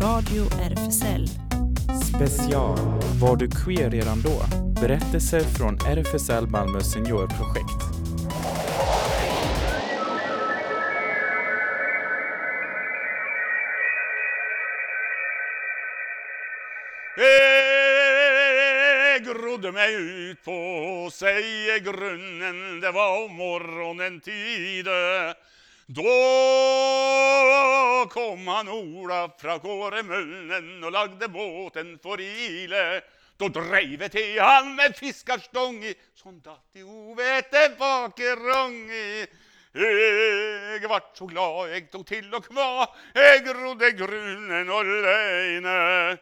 Radio RFSL. Special Var du queer redan då? Berättelser från RFSL Malmö seniorprojekt. Jag grodde mig ut på Seiegrunnen, det var om morgonen tid. Då kom han Ola fra Kåremölnen och lagde båten för ile. Då dreiv jeg han med fiskarstång i, sånn datt i ovete bakerång. i. Jeg vart så glad jag tog till och kva, jag rodde grunen grunnen leine.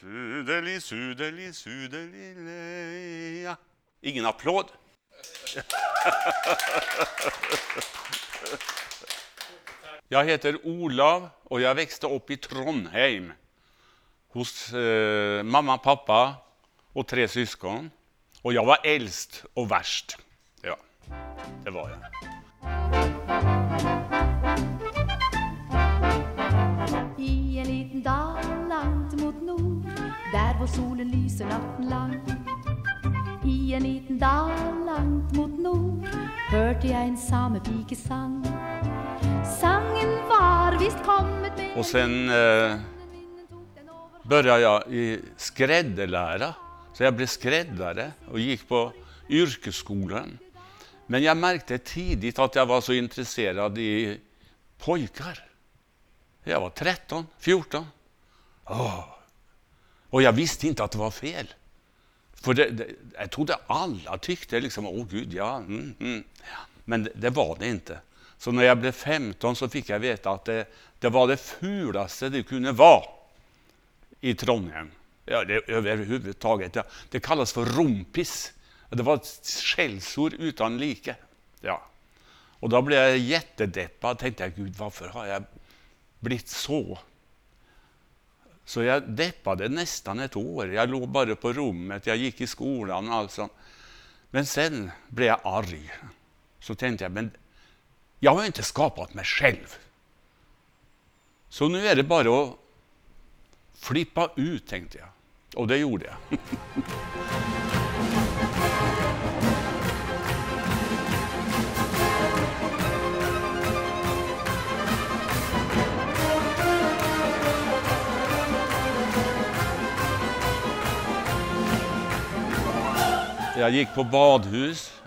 Sudeli, sudeli, sudeli, leja. Ingen applåd. Jag heter Olav och jag växte upp i Trondheim hos eh, mamma, pappa och tre syskon. Och jag var äldst och värst. Ja, det var jag. I en liten dal långt mot nord där vår solen lyser natten lang I en liten dal långt mot nord hörde jag en samepikesang. Sangen var visst med Och sen eh, började jag i skrädderlära. Så jag blev skräddare och gick på yrkesskolan. Men jag märkte tidigt att jag var så intresserad i pojkar. Jag var 13, 14. Oh. Och jag visste inte att det var fel. För det, det, jag trodde alla tyckte liksom, åh gud, ja. Mm, mm. Men det, det var det inte. Så när jag blev 15 så fick jag veta att det, det var det fulaste det kunde vara i Trondheim. Ja, det, överhuvudtaget. Ja, det kallas för rompis. Det var ett skällsord utan like. Ja. Och då blev jag jättedeppad. Tänkte jag, Gud, varför har jag blivit så? Så jag deppade nästan ett år. Jag låg bara på rummet, jag gick i skolan. och allt sånt. Men sen blev jag arg. Så tänkte jag, men jag har inte skapat mig själv. Så nu är det bara att flippa ut, tänkte jag. Och det gjorde jag. Jag gick på badhus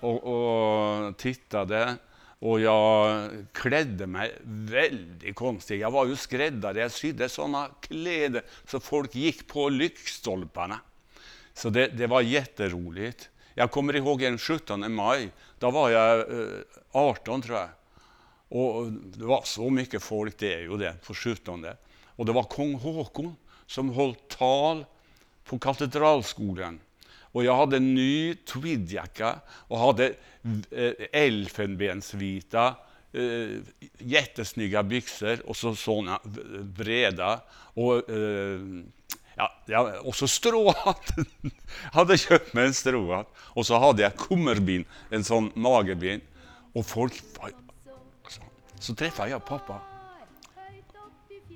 och, och tittade och jag klädde mig väldigt konstigt. Jag var ju skräddare, jag sydde sådana kläder så folk gick på lyktstolparna. Så det, det, var jätteroligt. Jag kommer ihåg en 17 maj, då var jag eh, 18 tror jag. Och det var så mycket folk, det är ju det, på 17. Och det var kung Håkon som höll tal på Katedralskolan. Och jag hade en ny tweedjacka och hade Eh, elfenbensvita eh, jättesnygga byxor och så såna breda. Och, eh, ja, och så stråhatt. hade köpt mig en stråhatt. Och så hade jag kummerbin, en sån magerbin. Och folk... Så, alltså, så träffade jag pappa.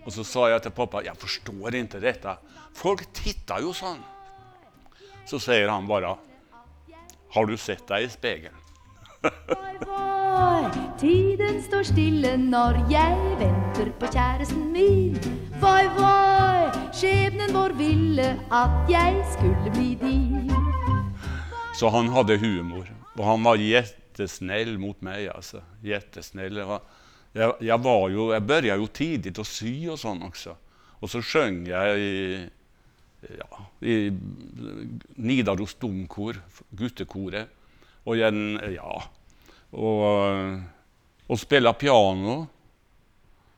Och så sa jag till pappa, jag förstår inte detta. Folk tittar ju sån. så säger han bara Har du sett dig i spegeln? Var, var, tiden står stille når jeg venter på kjæresten min. Var, var, skjebnen vår ville at jeg skulle bli din. Så han hade humor och han var jättesnäll mot mig. Alltså. Jättesnäll. Jag, jag, var ju, jag började ju tidigt att sy och sånt också. Och så sjöng jag i ja, i Nidaros domkor, guttekoret. Och, en, ja, och, och spela piano.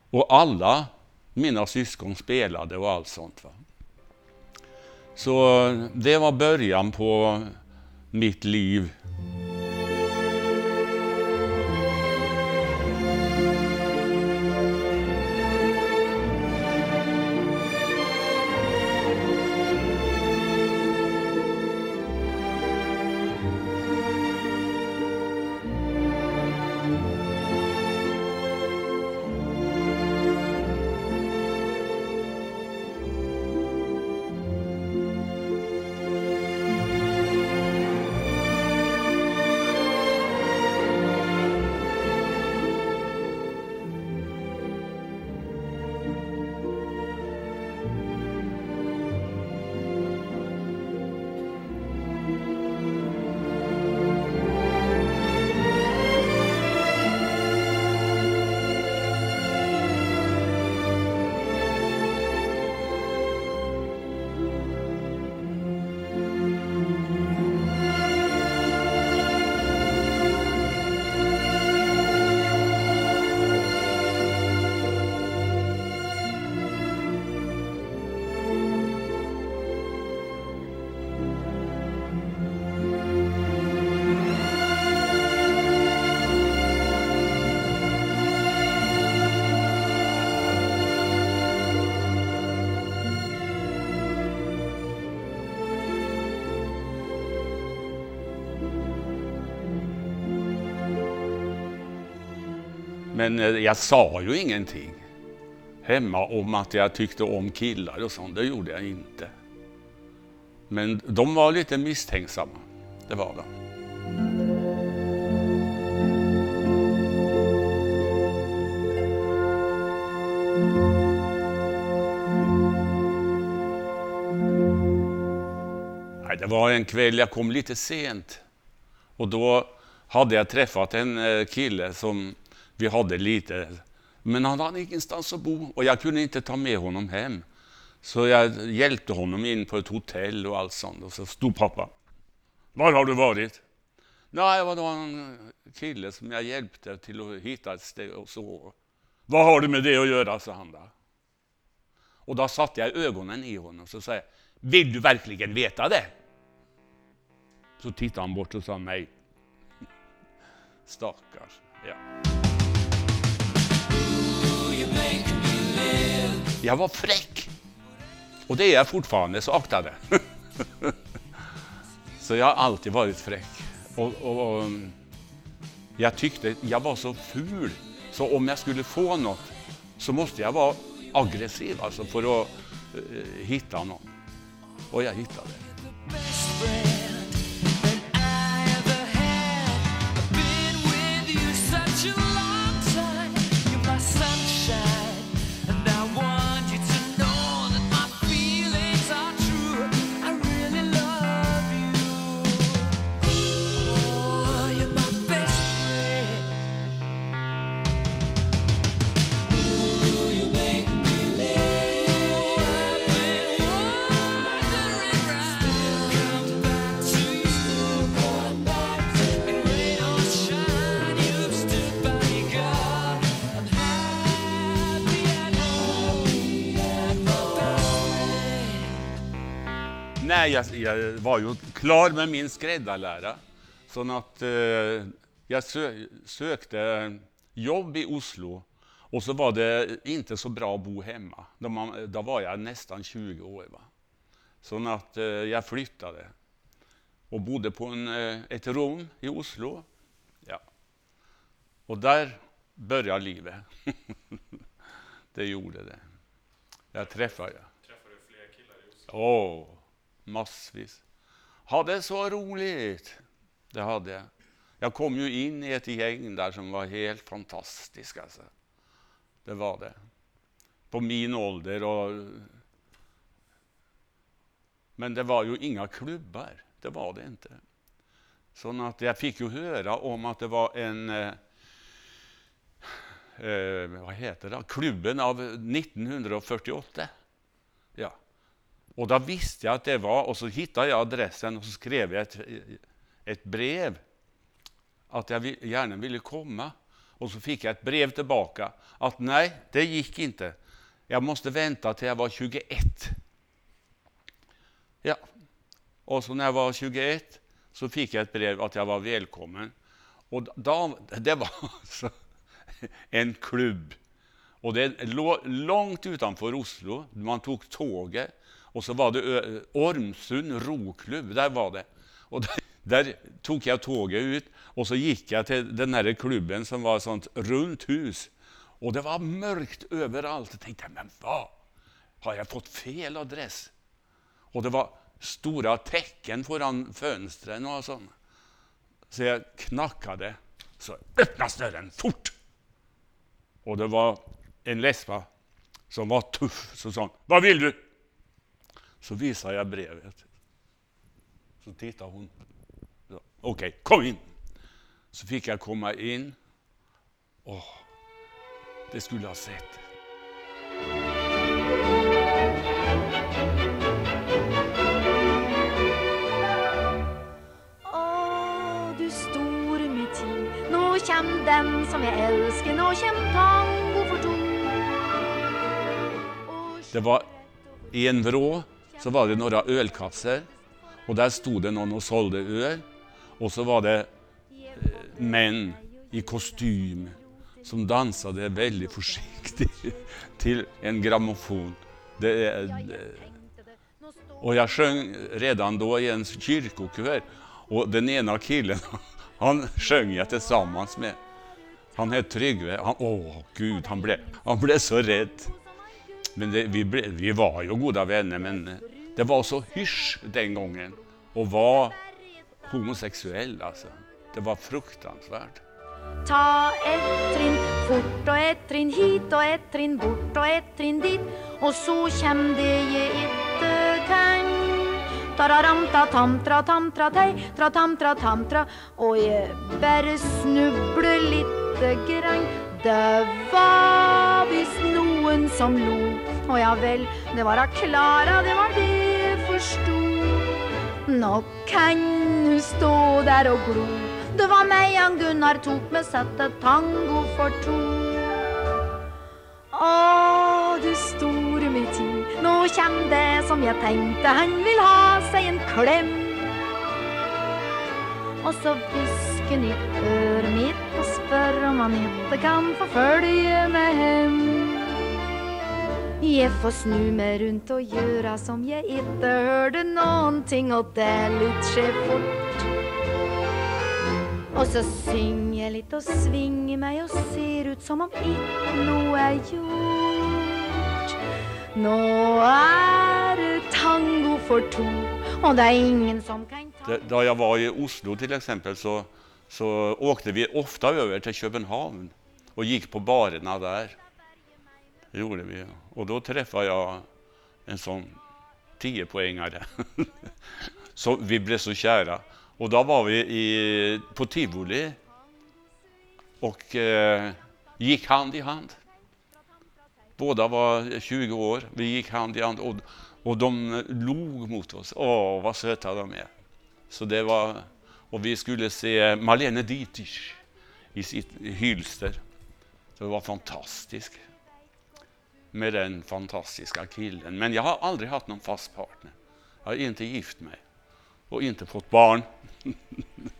Och alla mina syskon spelade och allt sånt. Va? Så det var början på mitt liv. Men eh, jag sa ju ingenting hemma om att jag tyckte om killar och sånt. Det gjorde jag inte. Men de var lite misstänksamma. Det var de. Det var en kväll jag kom lite sent. Och då hade jag träffat en eh, kille som vi hade lite... Men han hade ingenstans att bo och jag kunde inte ta med honom hem. Så jag hjälpte honom in på ett hotell och allt sånt. Och så stod pappa. Var har du varit? Nej, det var en kille som jag hjälpte till att hitta ett ställe och så. Vad har du med det att göra, sa han då. Och då satte jag ögonen i honom och så sa jag, vill du verkligen veta det? Så tittade han bort och sa nej. Stackars. Jag var fräck. Och det är jag fortfarande, så akta det. så jag har alltid varit fräck. Och, och, och, jag tyckte jag var så ful, så om jag skulle få något så måste jag vara aggressiv alltså för att uh, hitta någon. Och jag hittade. Nej, jag, jag var ju klar med min skräddarlära. Så att eh, jag sö, sökte jobb i Oslo. Och så var det inte så bra att bo hemma. Då, då var jag nästan 20 år. Va? Så att eh, jag flyttade och bodde på en, eh, ett rum i Oslo. Ja. Och där började livet. det gjorde det. Jag träffade Träffade du fler killar i Oslo? Åh, massvis. Hade så roligt. Det hade jag. Jag kom ju in i ett gäng där som var helt fantastiskt. Alltså. Det var det. På min ålder. Och... Men det var ju inga klubbar. Det var det inte. Så att jag fick ju höra om att det var en eh, eh, vad heter det? klubben av 1948. Ja. Och då visste jag att det var, och så hittade jag adressen och så skrev jag ett, ett brev att jag vill, gärna ville komma. Och så fick jag ett brev tillbaka att nej, det gick inte. Jag måste vänta till jag var 21. Ja. Och så när jag var 21 så fick jag ett brev att jag var välkommen. Och då, det var alltså en klubb. Och det låg långt utanför Oslo. Man tog tåget och så var det Ormsund roklubb, där var det. Och där, där tog jag tåget ut och så gick jag till den här klubben som var ett sånt runt hus. Och det var mörkt överallt. Jag tänkte, men vad? Har jag fått fel adress? Och det var stora tecken föran fönstren och sånt. Så jag knackade, så öppnas dörren fort. Och det var en lesba som var tuff. Så sa hon, vad vill du? Så visade jag brevet. Så tittade hon. Okej, kom in. Så fick jag komma in. Åh, det skulle jag ha sett. Kjem den som jeg elsker, nå kjem tango for to. Det var I en vrå så var det några ölkasser och där stod det någon och sålde öl. Och så var det eh, män i kostym som dansade väldigt försiktigt till en grammofon. Det, det, eh, och jag sjöng redan då i en kyrkokör och den ena killen, han sjöng jag tillsammans med. Han hette Tryggve. Han, åh, gud, han blev, han blev så rädd. Men det, vi, ble, vi var ju goda vänner, men eh, det var så hysch den gången att vara homosexuell. Alltså. Det var fruktansvärt. Ta ett trinn fort och ett trinn hit och ett trinn bort och ett trinn dit och så kjem det je ikke kan. Tararam, tamtra tamtra tej tam, tra tei, tra tam, tra jeg lite grann. Det var visst noen som lo, och ja vel, det var Klara, det var det förstod. Nå kan du stå där och glo. Det var mig han Gunnar tog med satte tango för to. Åh, du store min tid, nå kjem det som jag tänkte han vill ha sig en kläm Och så hvisker ni i øret mitt och spör om han inte kan få följa med hem. Jag får snu mig runt och göra som jag inte hörde nånting och det litt fort. Och så synger jag lite och svinger mig och ser ut som om inte nå är gjort. Nå är det tango för to, och det är ingen som kan ta då jag var i Oslo till exempel så, så åkte vi ofta över till Köpenhamn och gick på barerna där. Det gjorde vi. Och då träffade jag en sån tiopoängare. så vi blev så kära. Och då var vi i, på tivoli och eh, gick hand i hand. Båda var 20 år, vi gick hand i hand och, och de log mot oss. Åh, vad söta de är. Så det var, och vi skulle se Marlene Dietrich i sitt hylster. Det var fantastiskt med den fantastiska killen. Men jag har aldrig haft någon fast partner. Jag har inte gift mig och inte fått barn.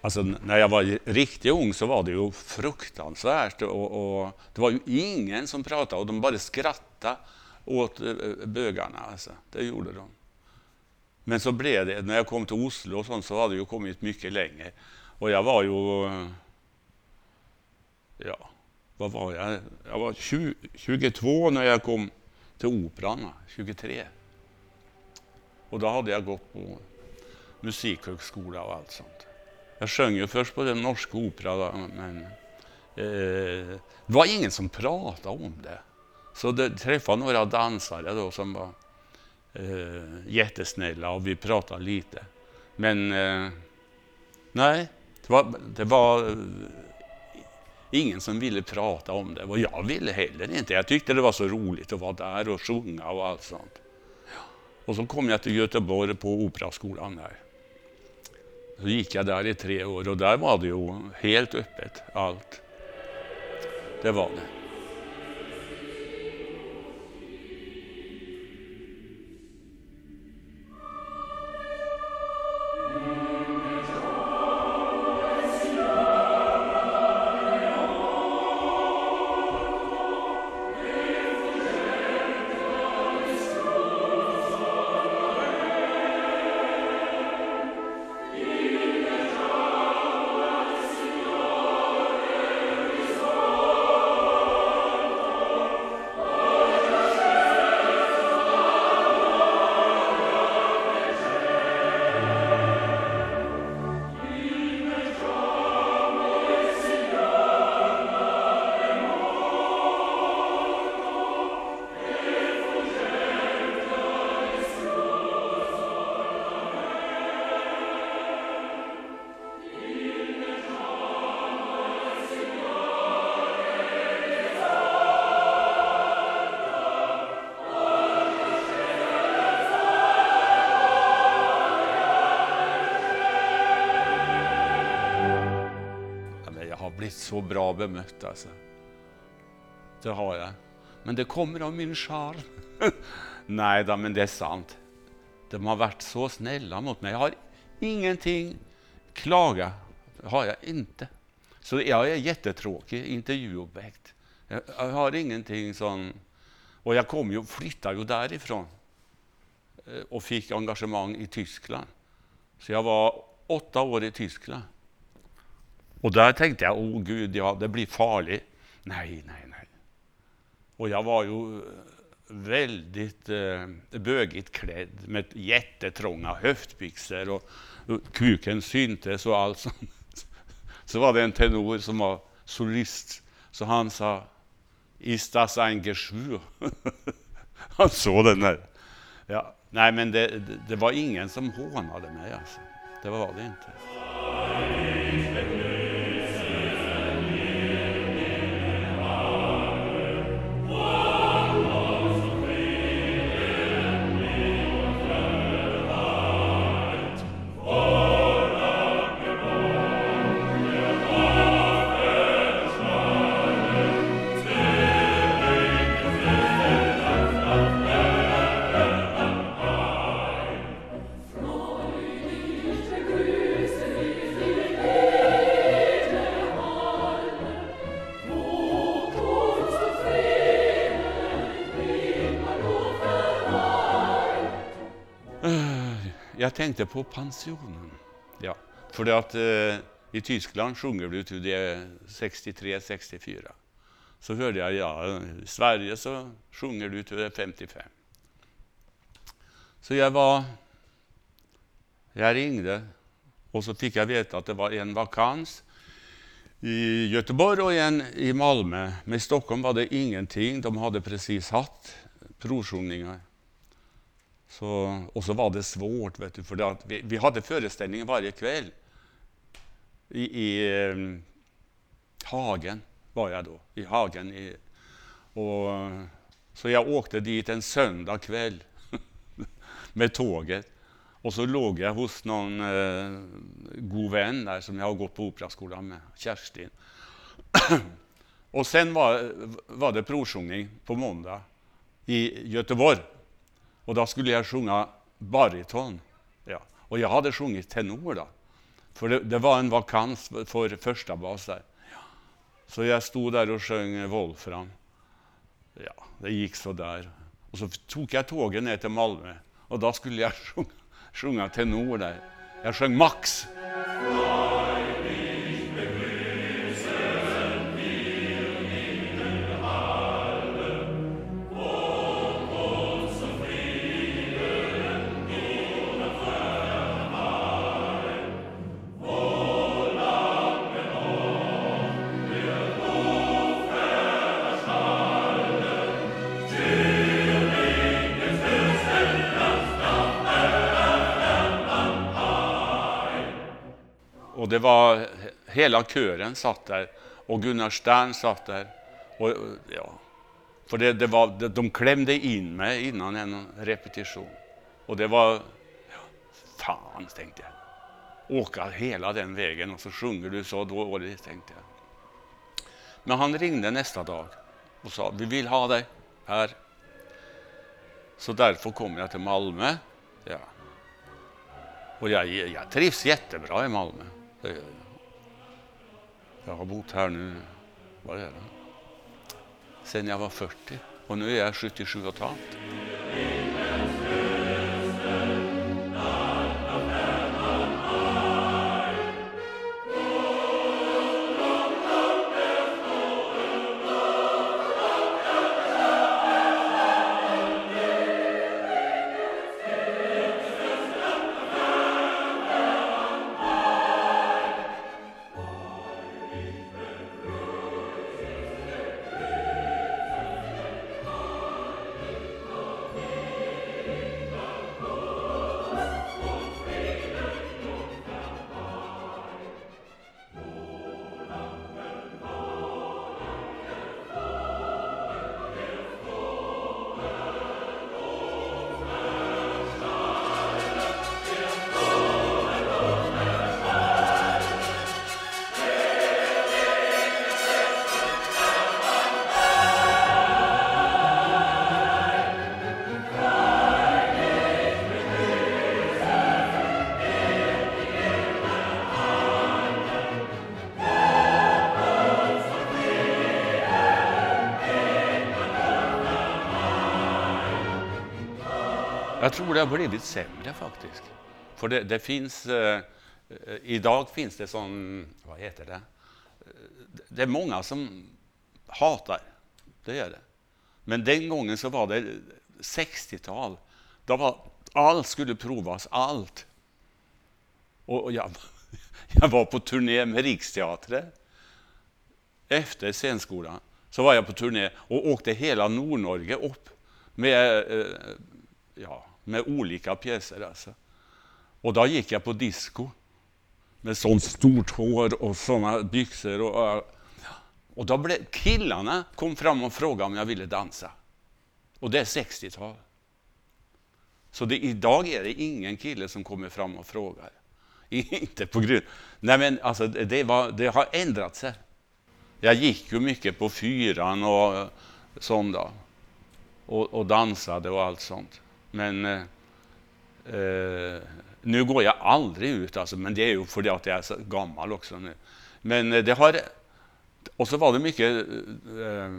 Alltså, när jag var riktigt ung så var det ju fruktansvärt. Och, och det var ju ingen som pratade och de bara skrattade åt eh, bögarna. Alltså. Det gjorde de. Men så blev det, när jag kom till Oslo och sånt, så hade det ju kommit mycket längre. Och jag var ju... Ja, vad var jag? Jag var 20, 22 när jag kom till Operan, 23. Och då hade jag gått på musikhögskola och allt sånt. Jag sjöng ju först på den norska operan, men eh, det var ingen som pratade om det. Så det träffade några dansare då som var eh, jättesnälla och vi pratade lite. Men eh, nej, det var, det var ingen som ville prata om det och jag ville heller inte. Jag tyckte det var så roligt att vara där och sjunga och allt sånt. Och så kom jag till Göteborg på Operaskolan där. Så gick jag där i tre år och där var det ju helt öppet, allt. Det var det. Så bra bemött alltså. Det har jag. Men det kommer av min charm. Nej då, men det är sant. De har varit så snälla mot mig. Jag har ingenting klaga. har jag inte. Så jag är jättetråkig intervjuobjekt. Jag jag har ingenting som... Och jag kom ju, flyttade ju därifrån eh, och fick engagemang i Tyskland. Så jag var åtta år i Tyskland. Och där tänkte jag, åh gud, ja, det blir farligt. Nej, nej, nej. Och jag var ju eh, väldigt eh, bögigt klädd med jättetrånga höftbyxor och, och kuken syntes och allt sånt. Så var det en tenor som var solist, så han sa Ist das ein Geschwür? han såg den där. Ja, nej, men det, det, det var ingen som hånade mig alltså. Det var det inte. Tänkte på pensionen. Ja, för det att eh, i Tyskland sjunger du till det 63, 64. Så hörde jag, ja, i Sverige så sjunger du till det 55. Så jag var, jag ringde och så fick jag veta att det var en vakans i Göteborg och en i Malmö. Men i Stockholm var det ingenting. De hade precis haft provsjungningar. Så, och så var det svårt, vet du, för det att vi, vi hade föreställningar varje kväll. I, i eh, Hagen var jag då, i Hagen. I, och, så jag åkte dit en söndag kväll med tåget. Och så låg jag hos någon eh, god vän där som jag har gått på operaskolan med, Kerstin. och sen var, var det provsjungning på måndag i Göteborg. Och då skulle jag sjunga bariton. Ja. Och jag hade sjungit tenor då. För det, det var en vakans för första bas där. Ja. Så jag stod där och sjöng Wolfram. Ja, det gick så där. Och så tog jag tåget ner till Malmö. Och då skulle jag sjunga, sjunga tenor där. Jag sjöng Max. Det var hela kören satt där och Gunnar Stern satt där. Och, ja, för det, det var, de, de klämde in mig innan en repetition. Och det var, ja, fan tänkte jag. Åka hela den vägen och så sjunger du så dåligt, tänkte jag. Men han ringde nästa dag och sa, vi vill ha dig här. Så därför kom jag till Malmö. Ja. Och jag, jag trivs jättebra i Malmö. Det gör jag. Jag har bott här nu, vad är det? Sen jag var 40 och nu är jag 77 och ett halvt. Jag tror det har blivit sämre faktiskt. För det, det finns eh, Idag finns det sån, vad heter det? Eh, det är många som hatar, det gör det. Men den gången så var det 60-tal. Då var, allt skulle provas, allt. Och och jag, jag var på turné med Riksteatern. Efter scenskolan så var jag på turné och åkte hela Nordnorge upp med, eh, ja, med olika pjäser. Alltså. Och då gick jag på disco med sånt stort hår och såna byxor. Och, och då blev, killarna kom fram och frågade om jag ville dansa. Och det är 60-tal. Så det, idag är det ingen kille som kommer fram och frågar. Inte på grund... Nej men alltså det, var, det har ändrat sig. Jag gick ju mycket på fyran och sånt då. Och, och dansade och allt sånt. Men eh, eh, nu går jag aldrig ut, alltså, men det är ju för att jag är så gammal också nu. Men eh, det har... Och så var det mycket eh,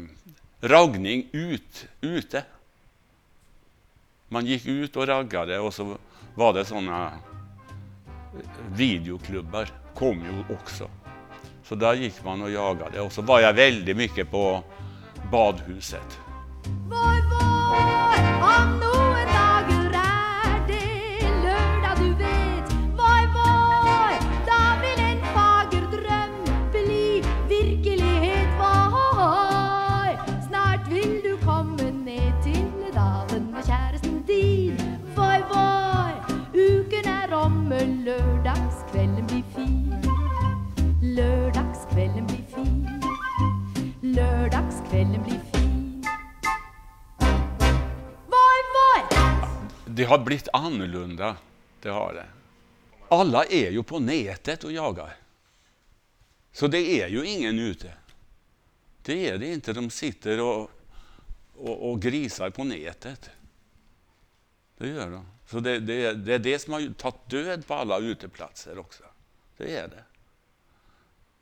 raggning ut, ute. Man gick ut och raggade och så var det såna eh, videoklubbar, kom ju också. Så där gick man och jagade och så var jag väldigt mycket på badhuset. Har blivit annorlunda, det har det. Alla är ju på nätet och jagar. Så det är ju ingen ute. Det är det inte. De sitter och, och, och grisar på nätet. Det gör de. Så det, det, det är det som har tagit död på alla uteplatser också. Det är det.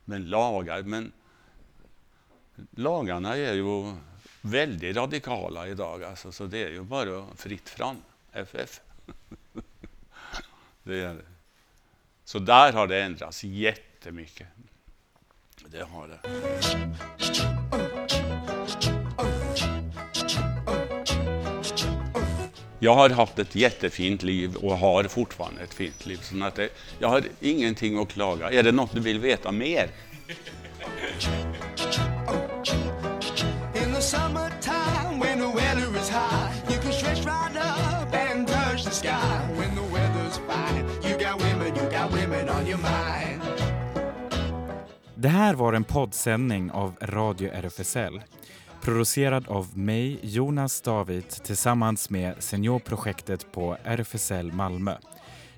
Men lagar, men lagarna är ju väldigt radikala idag. Alltså, så det är ju bara fritt fram, FF. det är det. Så där har det ändrats jättemycket. Det har det. Jag har haft ett jättefint liv och har fortfarande ett fint liv. Så att det, jag har ingenting att klaga. Är det något du vill veta mer? Det här var en poddsändning av Radio RFSL. Producerad av mig, Jonas David, tillsammans med seniorprojektet på RFSL Malmö.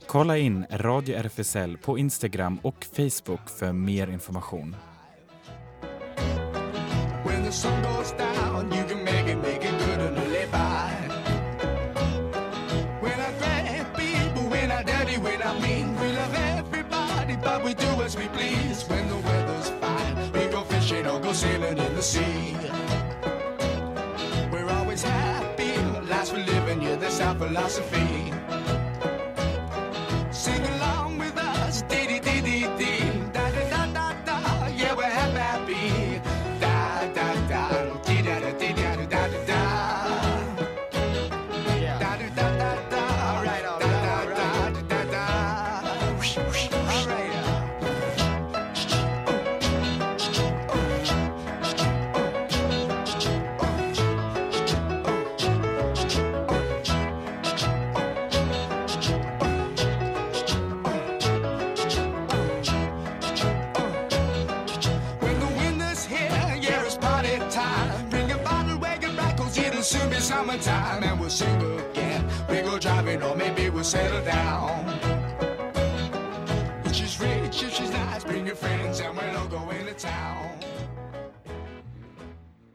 Kolla in Radio RFSL på Instagram och Facebook för mer information. Sailing in the sea. We're always happy, last we're living, yeah, that's our philosophy.